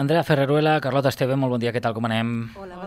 Andrea Ferreruela, Carlota Esteve, molt bon dia, què tal, com anem? Hola,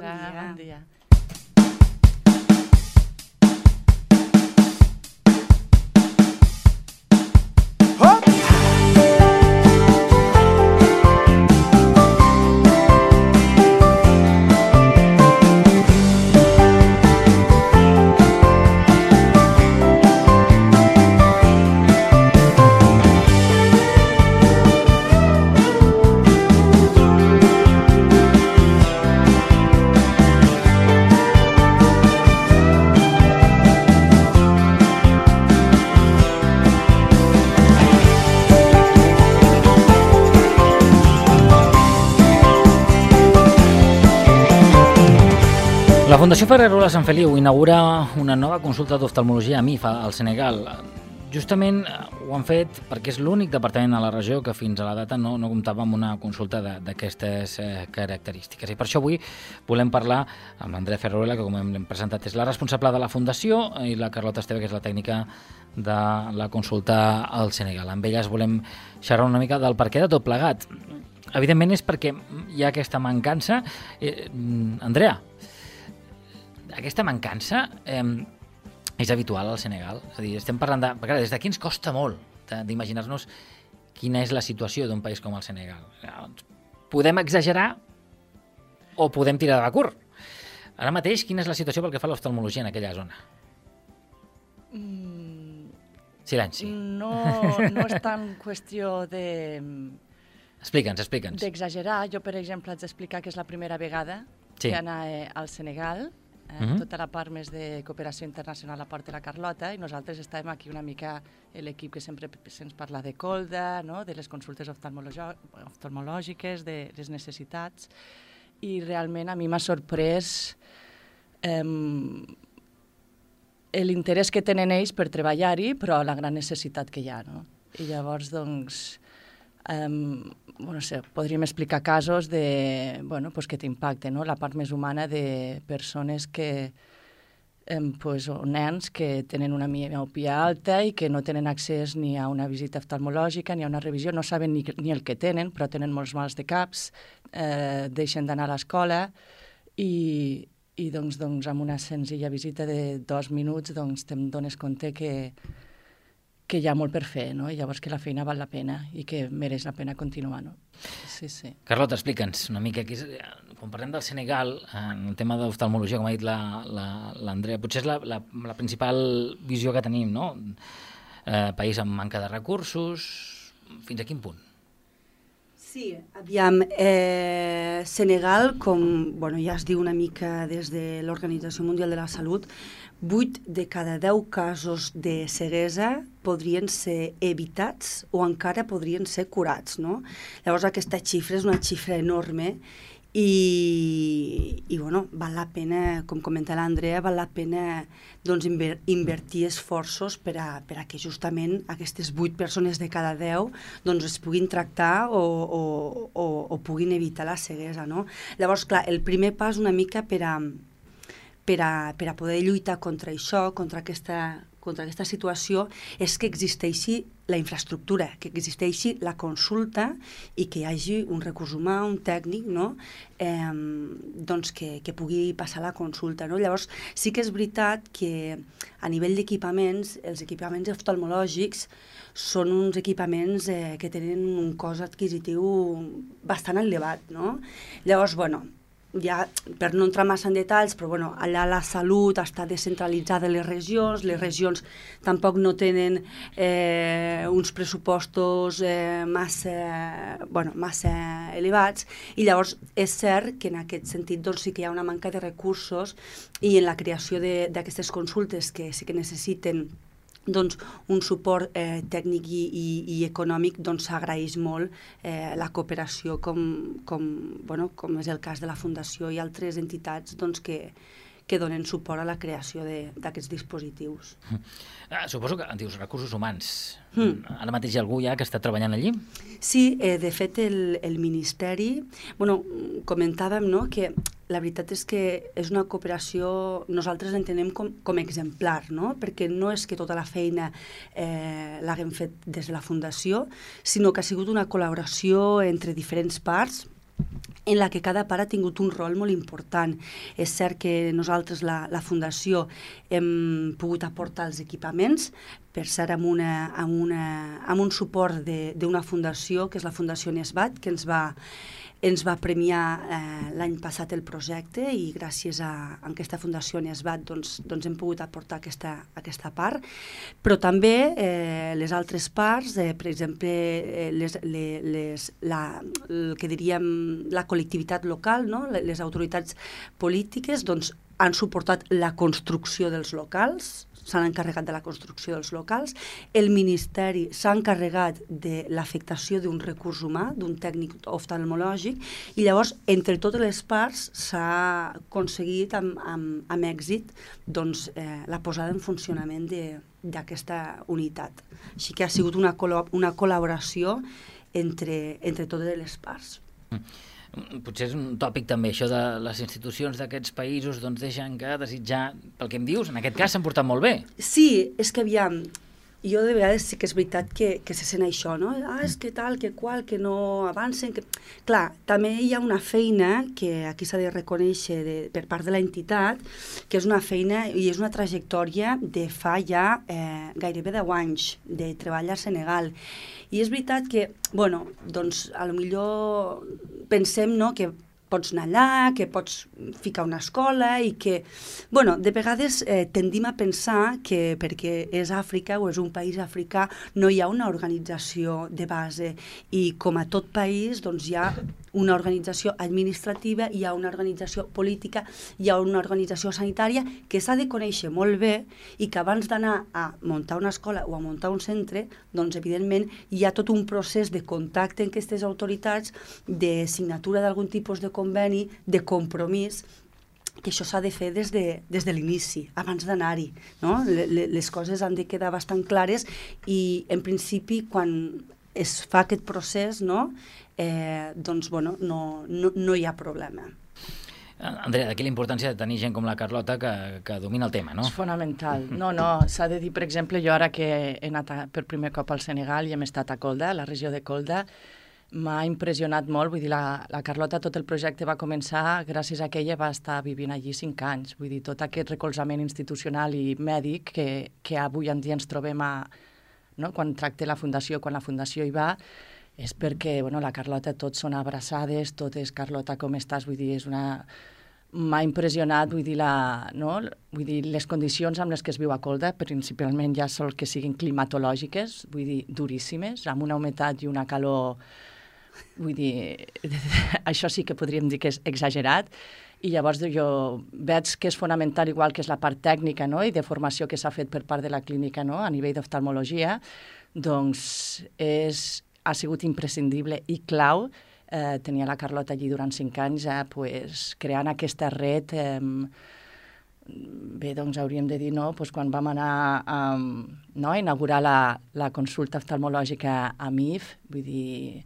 Fundació Ferrerola Sant Feliu inaugura una nova consulta d'oftalmologia a MIFA al Senegal. Justament eh, ho han fet perquè és l'únic departament a la regió que fins a la data no, no comptava amb una consulta d'aquestes eh, característiques. I per això avui volem parlar amb l'Andrea Ferrerola, que com hem presentat és la responsable de la Fundació, i la Carlota Esteve, que és la tècnica de la consulta al Senegal. Amb elles volem xerrar una mica del perquè de tot plegat. Evidentment és perquè hi ha aquesta mancança. Eh, mm, Andrea, aquesta mancança eh, és habitual al Senegal? És a dir, estem parlant de... Perquè, clar, des d'aquí ens costa molt d'imaginar-nos quina és la situació d'un país com el Senegal. Llavors, Podem exagerar o podem tirar de curt. Ara mateix, quina és la situació pel que fa a l'oftalmologia en aquella zona? Mm, Silenci. no, no és tan qüestió de Explica'ns, explica'ns. d'exagerar. Jo, per exemple, haig d'explicar que és la primera vegada Sí. que anar eh, al Senegal. Eh, Mhm. Tota la part més de cooperació internacional la porta la Carlota i nosaltres estàvem aquí una mica l'equip que sempre se'ns parla de colda, no? de les consultes oftalmològiques, de les necessitats i realment a mi m'ha sorprès eh, l'interès que tenen ells per treballar-hi, però la gran necessitat que hi ha. No? I llavors, doncs, um, bueno, no sé, podríem explicar casos de, bueno, pues que t'impacten, no? la part més humana de persones que, um, pues, o nens que tenen una miopia alta i que no tenen accés ni a una visita oftalmològica ni a una revisió, no saben ni, ni el que tenen, però tenen molts mals de caps, eh, deixen d'anar a l'escola i, i doncs, doncs amb una senzilla visita de dos minuts doncs te'n dones compte que, que hi ha molt per fer, no? I llavors que la feina val la pena i que mereix la pena continuar, no? Sí, sí. Carlota, explica'ns una mica. Aquí, és- quan parlem del Senegal, en el tema d'oftalmologia, com ha dit l'Andrea, la, l'Andrea, potser és la, la, la principal visió que tenim, no? Eh, país amb manca de recursos, fins a quin punt? Sí, aviam, eh, Senegal, com bueno, ja es diu una mica des de l'Organització Mundial de la Salut, 8 de cada 10 casos de ceguesa podrien ser evitats o encara podrien ser curats, no? Llavors aquesta xifra és una xifra enorme i, i bueno, val la pena, com comenta l'Andrea, val la pena doncs, inver invertir esforços per a, per a que justament aquestes 8 persones de cada 10 doncs, es puguin tractar o, o, o, o puguin evitar la ceguesa. No? Llavors, clar, el primer pas una mica per a, per a, per a poder lluitar contra això, contra aquesta, contra aquesta situació, és que existeixi la infraestructura, que existeixi la consulta i que hi hagi un recurs humà, un tècnic, no? eh, doncs que, que pugui passar la consulta. No? Llavors, sí que és veritat que a nivell d'equipaments, els equipaments oftalmològics són uns equipaments eh, que tenen un cost adquisitiu bastant elevat. No? Llavors, bueno, ja, per no entrar massa en detalls, però bueno, allà la salut està descentralitzada a les regions, les regions tampoc no tenen eh, uns pressupostos eh, massa, bueno, massa elevats, i llavors és cert que en aquest sentit doncs, sí que hi ha una manca de recursos i en la creació d'aquestes consultes que sí que necessiten doncs, un suport eh, tècnic i, i, i econòmic doncs, s'agraeix molt eh, la cooperació com, com, bueno, com és el cas de la Fundació i altres entitats doncs, que, que donen suport a la creació de- d'aquests dispositius. Ah, suposo que dius recursos humans. Mm. Ara mateix hi ha algú ja que està treballant allí? Sí, eh, de fet el, el Ministeri, bueno, comentàvem no, que la veritat és que és una cooperació, nosaltres l'entenem com, com exemplar, no? perquè no és que tota la feina eh, l'haguem fet des de la Fundació, sinó que ha sigut una col·laboració entre diferents parts, en la que cada part ha tingut un rol molt important. És cert que nosaltres, la, la Fundació, hem pogut aportar els equipaments, per cert, amb, una, amb, una, amb un suport d'una fundació, que és la Fundació Nesbat, que ens va, ens va premiar eh, l'any passat el projecte i gràcies a, a aquesta Fundació Nesbat doncs, doncs hem pogut aportar aquesta, aquesta part, però també eh, les altres parts, eh, per exemple, eh, les, les, les, la, el que diríem la col·lectivitat local, no? les autoritats polítiques, doncs han suportat la construcció dels locals, s'han encarregat de la construcció dels locals, el Ministeri s'ha encarregat de l'afectació d'un recurs humà, d'un tècnic oftalmològic, i llavors, entre totes les parts, s'ha aconseguit amb, amb, amb èxit doncs, eh, la posada en funcionament d'aquesta unitat. Així que ha sigut una, col una col·laboració entre, entre totes les parts. Mm potser és un tòpic també, això de les institucions d'aquests països doncs deixen que desitjar, pel que em dius, en aquest cas s'han portat molt bé. Sí, és que aviam, jo de vegades sí que és veritat que, que se sent això, no? Ah, és que tal, que qual, que no avancen... Que... Clar, també hi ha una feina que aquí s'ha de reconèixer de, per part de l'entitat, que és una feina i és una trajectòria de fa ja eh, gairebé 10 anys de treball a Senegal. I és veritat que, bueno, doncs, a lo millor pensem no, que pots anar allà, que pots ficar una escola i que, bueno, de vegades eh, tendim a pensar que perquè és Àfrica o és un país africà no hi ha una organització de base i com a tot país doncs hi ha una organització administrativa, hi ha una organització política, hi ha una organització sanitària que s'ha de conèixer molt bé i que abans d'anar a muntar una escola o a muntar un centre, doncs evidentment hi ha tot un procés de contacte amb aquestes autoritats, de signatura d'algun tipus de conveni, de compromís, que això s'ha de fer des de, des de l'inici, abans d'anar-hi. No? Les coses han de quedar bastant clares i, en principi, quan es fa aquest procés, no? eh, doncs bueno, no, no, no hi ha problema. Andrea, d'aquí la importància de tenir gent com la Carlota que, que domina el tema, no? És fonamental. No, no, s'ha de dir, per exemple, jo ara que he anat a, per primer cop al Senegal i hem estat a Colda, a la regió de Colda, m'ha impressionat molt, vull dir, la, la Carlota, tot el projecte va començar gràcies a que ella va estar vivint allí cinc anys, vull dir, tot aquest recolzament institucional i mèdic que, que avui en dia ens trobem a, no? quan tracta la Fundació, quan la Fundació hi va, és perquè bueno, la Carlota tots són abraçades, tot és Carlota, com estàs? Vull dir, és una... M'ha impressionat, vull dir, la, no? vull dir, les condicions amb les que es viu a Colda, principalment ja sol que siguin climatològiques, vull dir, duríssimes, amb una humitat i una calor, vull dir, això sí que podríem dir que és exagerat, i llavors jo veig que és fonamental, igual que és la part tècnica no? i de formació que s'ha fet per part de la clínica no? a nivell d'oftalmologia, doncs és ha sigut imprescindible i clau eh, tenia la Carlota allí durant cinc anys, eh, pues, creant aquesta red eh, bé, doncs hauríem de dir no, doncs quan vam anar a, no, a inaugurar la, la consulta oftalmològica a MIF, vull dir,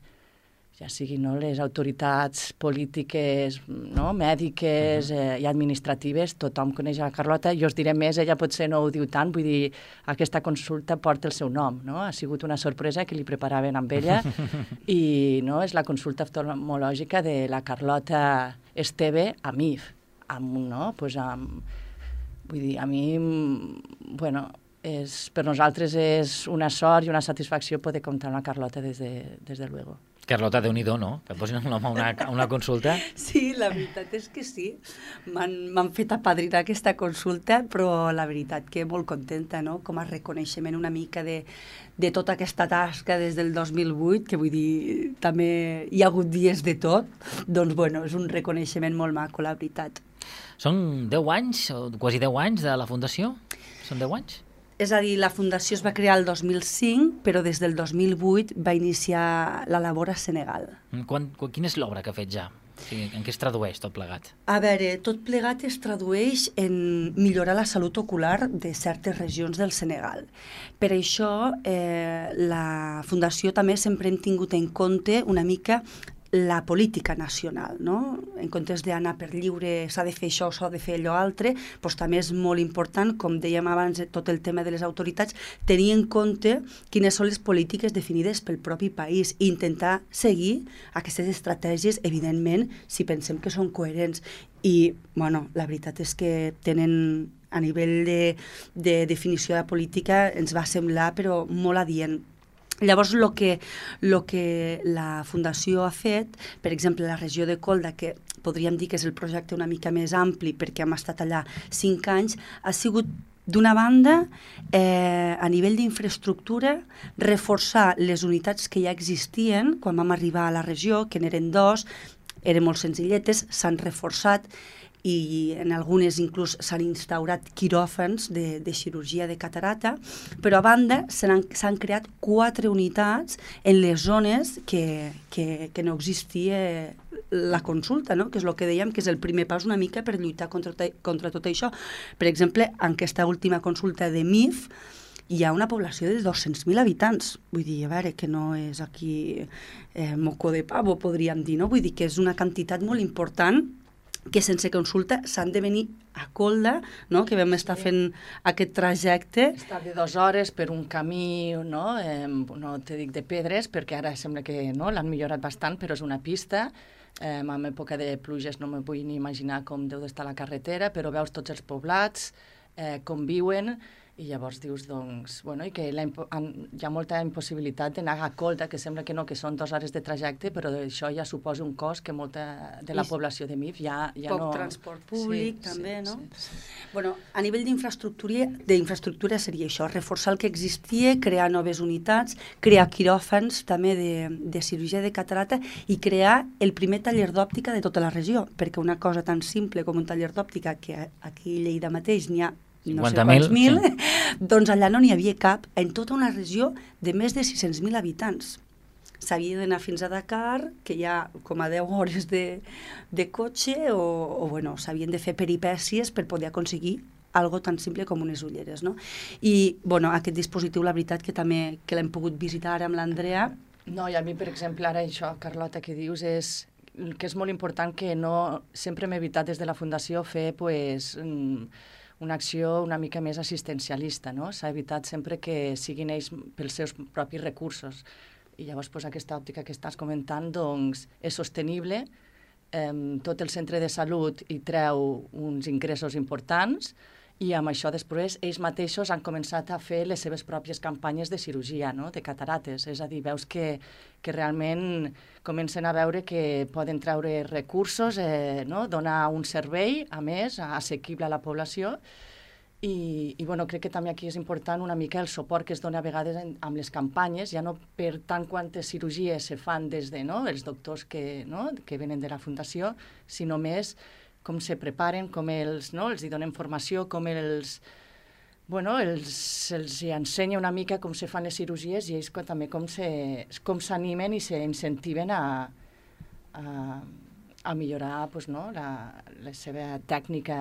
ja siguin no, les autoritats polítiques, no, mèdiques uh -huh. eh, i administratives, tothom coneix la Carlota, jo us diré més, ella potser no ho diu tant, vull dir, aquesta consulta porta el seu nom, no? ha sigut una sorpresa que li preparaven amb ella i no, és la consulta oftalmològica de la Carlota Esteve a MIF, amb, no, pues amb, vull dir, a mi, bueno, és, per nosaltres és una sort i una satisfacció poder comptar amb la Carlota des de, des de luego. Carlota, déu nhi no? Que et posin un home a una, a una consulta. Sí, la veritat és que sí. M'han fet apadrinar aquesta consulta, però la veritat que molt contenta, no? Com a reconeixement una mica de, de tota aquesta tasca des del 2008, que vull dir, també hi ha hagut dies de tot, doncs bueno, és un reconeixement molt maco, la veritat. Són 10 anys, o quasi 10 anys de la Fundació? Són 10 anys? És a dir, la Fundació es va crear el 2005, però des del 2008 va iniciar la labor a Senegal. Mm, quan, quan, quina és l'obra que ha fet ja? O sigui, en què es tradueix tot plegat? A veure, tot plegat es tradueix en millorar la salut ocular de certes regions del Senegal. Per això, eh, la Fundació també sempre hem tingut en compte una mica la política nacional, no? En comptes d'anar per lliure, s'ha de fer això, s'ha de fer allò altre, doncs també és molt important, com dèiem abans, tot el tema de les autoritats, tenir en compte quines són les polítiques definides pel propi país i intentar seguir aquestes estratègies, evidentment, si pensem que són coherents. I, bueno, la veritat és que tenen a nivell de, de definició de política ens va semblar però molt adient Llavors, el que, lo que la Fundació ha fet, per exemple, la regió de Colda, que podríem dir que és el projecte una mica més ampli perquè hem estat allà cinc anys, ha sigut D'una banda, eh, a nivell d'infraestructura, reforçar les unitats que ja existien quan vam arribar a la regió, que n'eren dos, eren molt senzilletes, s'han reforçat i en algunes inclús s'han instaurat quiròfans de, de cirurgia de catarata, però a banda s'han creat quatre unitats en les zones que, que, que no existia la consulta, no? que és el que dèiem que és el primer pas una mica per lluitar contra, contra tot això. Per exemple, en aquesta última consulta de MIF, hi ha una població de 200.000 habitants. Vull dir, a veure, que no és aquí eh, moco de pavo, podríem dir, no? Vull dir que és una quantitat molt important que sense consulta s'han de venir a Colda, no? que vam estar fent aquest trajecte. Està de dues hores per un camí, no, eh, no te dic de pedres, perquè ara sembla que no l'han millorat bastant, però és una pista. Eh, en època de pluges no me vull ni imaginar com deu d'estar la carretera, però veus tots els poblats, eh, com viuen, i llavors dius, doncs, bueno, i que la, hi ha molta impossibilitat d'anar a Colda, que sembla que no, que són dues hores de trajecte, però això ja suposa un cost que molta de la I població de MIF ja, ja poc no... Poc transport públic, sí, també, sí, no? Sí, sí. Bueno, a nivell d'infraestructura seria això, reforçar el que existia, crear noves unitats, crear quiròfans també de, de cirurgia de catarata i crear el primer taller d'òptica de tota la regió, perquè una cosa tan simple com un taller d'òptica, que aquí a Lleida mateix n'hi ha no sé quants mil, sí. doncs allà no n'hi havia cap en tota una regió de més de 600.000 habitants. S'havia d'anar fins a Dakar, que hi ha com a 10 hores de, de cotxe, o, o bueno, s'havien de fer peripècies per poder aconseguir algo tan simple com unes ulleres, no? I, bueno, aquest dispositiu, la veritat, que també que l'hem pogut visitar amb l'Andrea... No, i a mi, per exemple, ara això, Carlota, que dius, és que és molt important que no... Sempre hem evitat des de la Fundació fer, pues, mm, una acció una mica més assistencialista, no? S'ha evitat sempre que siguin ells pels seus propis recursos. I llavors pues, aquesta òptica que estàs comentant doncs, és sostenible, eh, tot el centre de salut hi treu uns ingressos importants, i amb això després ells mateixos han començat a fer les seves pròpies campanyes de cirurgia, no? de catarates. És a dir, veus que, que realment comencen a veure que poden treure recursos, eh, no? donar un servei, a més, assequible a la població, i, i bueno, crec que també aquí és important una mica el suport que es dona a vegades en, amb les campanyes, ja no per tant quantes cirurgies se fan des de no, els doctors que, no, que venen de la Fundació, sinó més com se preparen, com els, no, els hi donen formació, com els, bueno, els, els hi ensenya una mica com se fan les cirurgies i ells també com s'animen i s'incentiven a, a, a millorar pues, no, la, la seva tècnica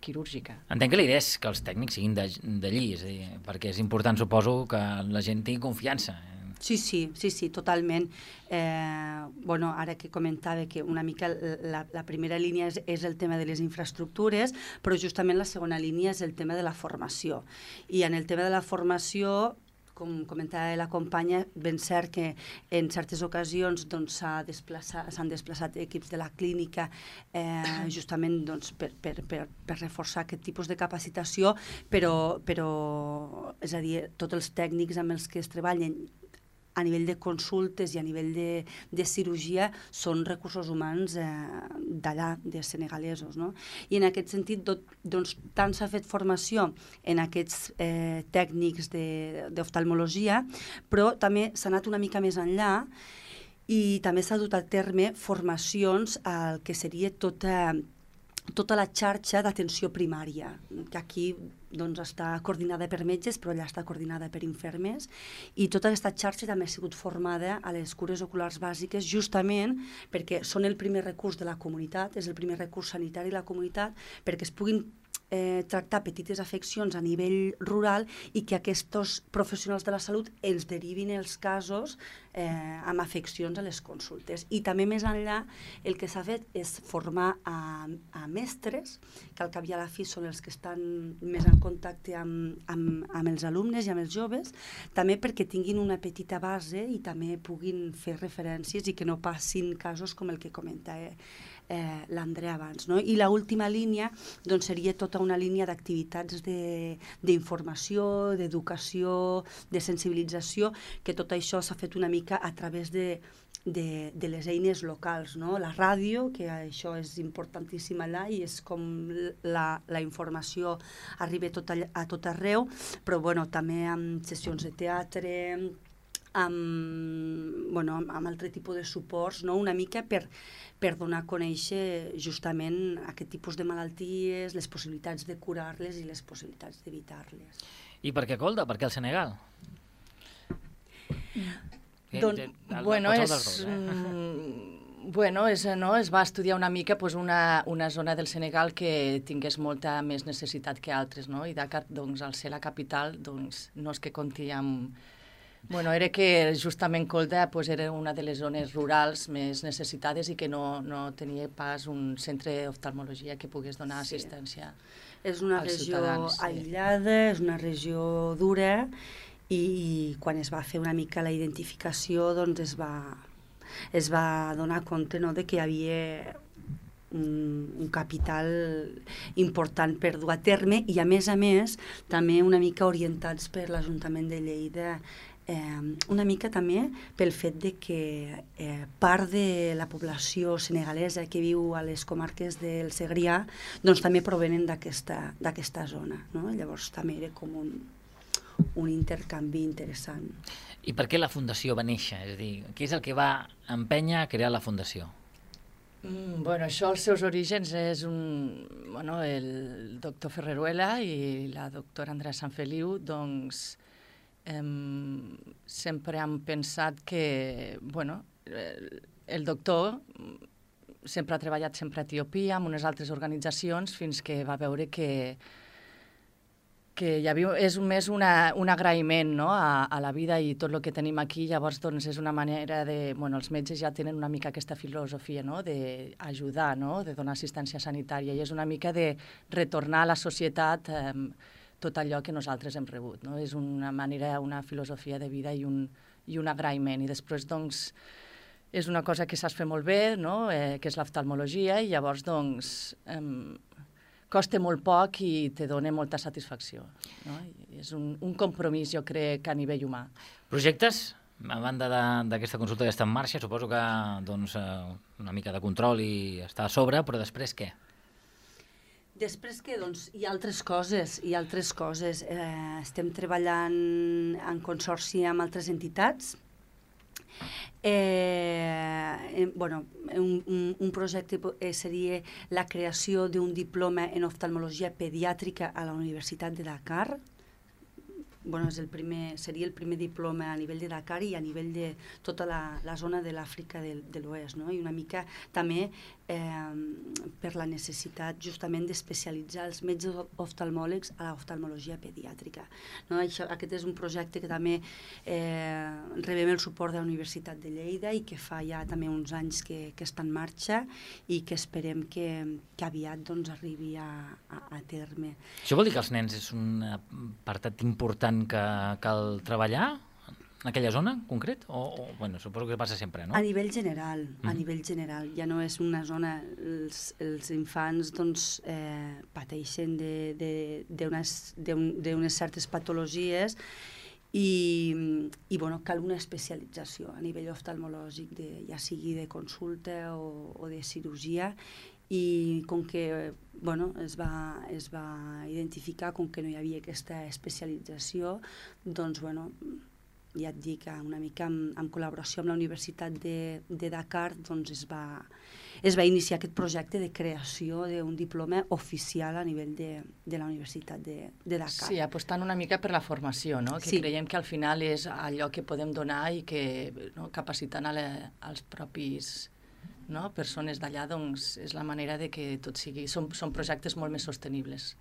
quirúrgica. Entenc que la idea és que els tècnics siguin d'allí, és a dir, perquè és important, suposo, que la gent tingui confiança Sí, sí, sí, sí, totalment. Eh, bueno, ara que comentava que una mica la, la primera línia és, és el tema de les infraestructures, però justament la segona línia és el tema de la formació. I en el tema de la formació com comentava la companya, ben cert que en certes ocasions doncs, s'han doncs, desplaçat, desplaçat equips de la clínica eh, justament doncs, per, per, per, per reforçar aquest tipus de capacitació, però, però és a dir, tots els tècnics amb els que es treballen a nivell de consultes i a nivell de, de cirurgia són recursos humans eh, d'allà, de senegalesos. No? I en aquest sentit, tot, doncs, tant s'ha fet formació en aquests eh, tècnics d'oftalmologia, però també s'ha anat una mica més enllà i també s'ha dut a terme formacions al que seria tota tota la xarxa d'atenció primària, que aquí doncs, està coordinada per metges, però allà està coordinada per infermes, i tota aquesta xarxa també ha sigut formada a les cures oculars bàsiques justament perquè són el primer recurs de la comunitat, és el primer recurs sanitari de la comunitat, perquè es puguin eh, tractar petites afeccions a nivell rural i que aquests professionals de la salut ens derivin els casos eh, amb afeccions a les consultes. I també més enllà el que s'ha fet és formar a, a mestres, que al cap i a la fi són els que estan més en contacte amb, amb, amb els alumnes i amb els joves, també perquè tinguin una petita base i també puguin fer referències i que no passin casos com el que comenta eh, eh, l'Andrea abans. No? I l última línia doncs, seria tota una línia d'activitats d'informació, de, d'educació, de sensibilització, que tot això s'ha fet una mica a través de, de, de les eines locals, no? la ràdio, que això és importantíssim allà i és com la, la informació arriba tot a, a tot arreu, però bueno, també amb sessions de teatre, amb, bueno, amb, amb altre tipus de suports, no? una mica per, per donar a conèixer justament aquest tipus de malalties, les possibilitats de curar-les i les possibilitats d'evitar-les. I per què Colda? Per què el Senegal? Don, bueno, és... Dos, eh? Mm, bueno, és, no, es va estudiar una mica pues, una, una zona del Senegal que tingués molta més necessitat que altres, no? I Dakar, doncs, al ser la capital, doncs, no és que compti amb Bueno, era que justament Colda pues, era una de les zones rurals més necessitades i que no, no tenia pas un centre d'oftalmologia que pogués donar sí. assistència És una regió ciutadans, aïllada, sí. és una regió dura i, quan es va fer una mica la identificació doncs es va, es va donar compte no, de que hi havia un, un capital important per dur a terme i a més a més també una mica orientats per l'Ajuntament de Lleida eh, una mica també pel fet de que eh, part de la població senegalesa que viu a les comarques del Segrià doncs també provenen d'aquesta zona. No? Llavors també era com un, un intercanvi interessant. I per què la Fundació va néixer? És a dir, què és el que va empènyer a crear la Fundació? Mm, bueno, això, els seus orígens és un... Bueno, el doctor Ferreruela i la doctora Andrea Sanfeliu, doncs, eh, sempre hem pensat que, bueno, el doctor sempre ha treballat sempre a Etiopia, amb unes altres organitzacions, fins que va veure que, que hi havia, és més una, un agraïment no? a, a la vida i tot el que tenim aquí, llavors doncs, és una manera de... Bueno, els metges ja tenen una mica aquesta filosofia no? d'ajudar, no? de donar assistència sanitària, i és una mica de retornar a la societat eh, tot allò que nosaltres hem rebut. No? És una manera, una filosofia de vida i un, i un agraïment. I després, doncs, és una cosa que saps fer molt bé, no? eh, que és l'oftalmologia, i llavors, doncs, eh, costa molt poc i te dona molta satisfacció. No? I és un, un compromís, jo crec, a nivell humà. Projectes? A banda d'aquesta consulta que està en marxa, suposo que doncs, eh, una mica de control i està a sobre, però després què? Després que doncs, hi ha altres coses, hi ha altres coses. Eh, estem treballant en consorci amb altres entitats. Eh, bueno, un, un, un projecte eh, seria la creació d'un diploma en oftalmologia pediàtrica a la Universitat de Dakar, bueno, és el primer, seria el primer diploma a nivell de Dakar i a nivell de tota la, la zona de l'Àfrica de, de l'Oest, no? i una mica també eh, per la necessitat justament d'especialitzar els metges oftalmòlegs a l'oftalmologia pediàtrica. No? Això, aquest és un projecte que també eh, rebem el suport de la Universitat de Lleida i que fa ja també uns anys que, que està en marxa i que esperem que, que aviat doncs, arribi a, a, a terme. Això vol dir que els nens és un apartat important que cal treballar en aquella zona en concret? O, o bueno, suposo que passa sempre, no? A nivell general, mm. a nivell general. Ja no és una zona... Els, els infants doncs, eh, pateixen d'unes certes patologies i, i bueno, cal una especialització a nivell oftalmològic, de, ja sigui de consulta o, o de cirurgia, i com que bueno, es, va, es va identificar com que no hi havia aquesta especialització, doncs bueno, ja et dic, una mica en, en col·laboració amb la Universitat de, de Dakar doncs es, va, es va iniciar aquest projecte de creació d'un diploma oficial a nivell de, de la Universitat de, de Dakar. Sí, apostant una mica per la formació, no? que sí. creiem que al final és allò que podem donar i que no, capacitant a la, als propis no? persones d'allà, doncs és la manera de que tot sigui... Són, són projectes molt més sostenibles.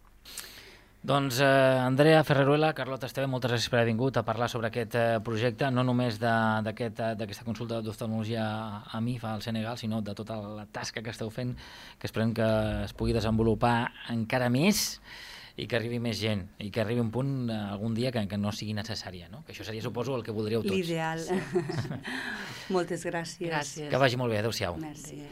Doncs eh, Andrea Ferreruela, Carlota Esteve, moltes gràcies per haver vingut a parlar sobre aquest eh, projecte, no només d'aquesta aquest, consulta d'oftalmologia a MIFA al Senegal, sinó de tota la tasca que esteu fent, que esperem que es pugui desenvolupar encara més i que arribi més gent i que arribi un punt eh, algun dia que, que no sigui necessària, no? que això seria, suposo, el que voldríeu tots. L'ideal. Sí. Moltes gràcies. Gràcies. Que vagi molt bé, adeu-siau. Merci.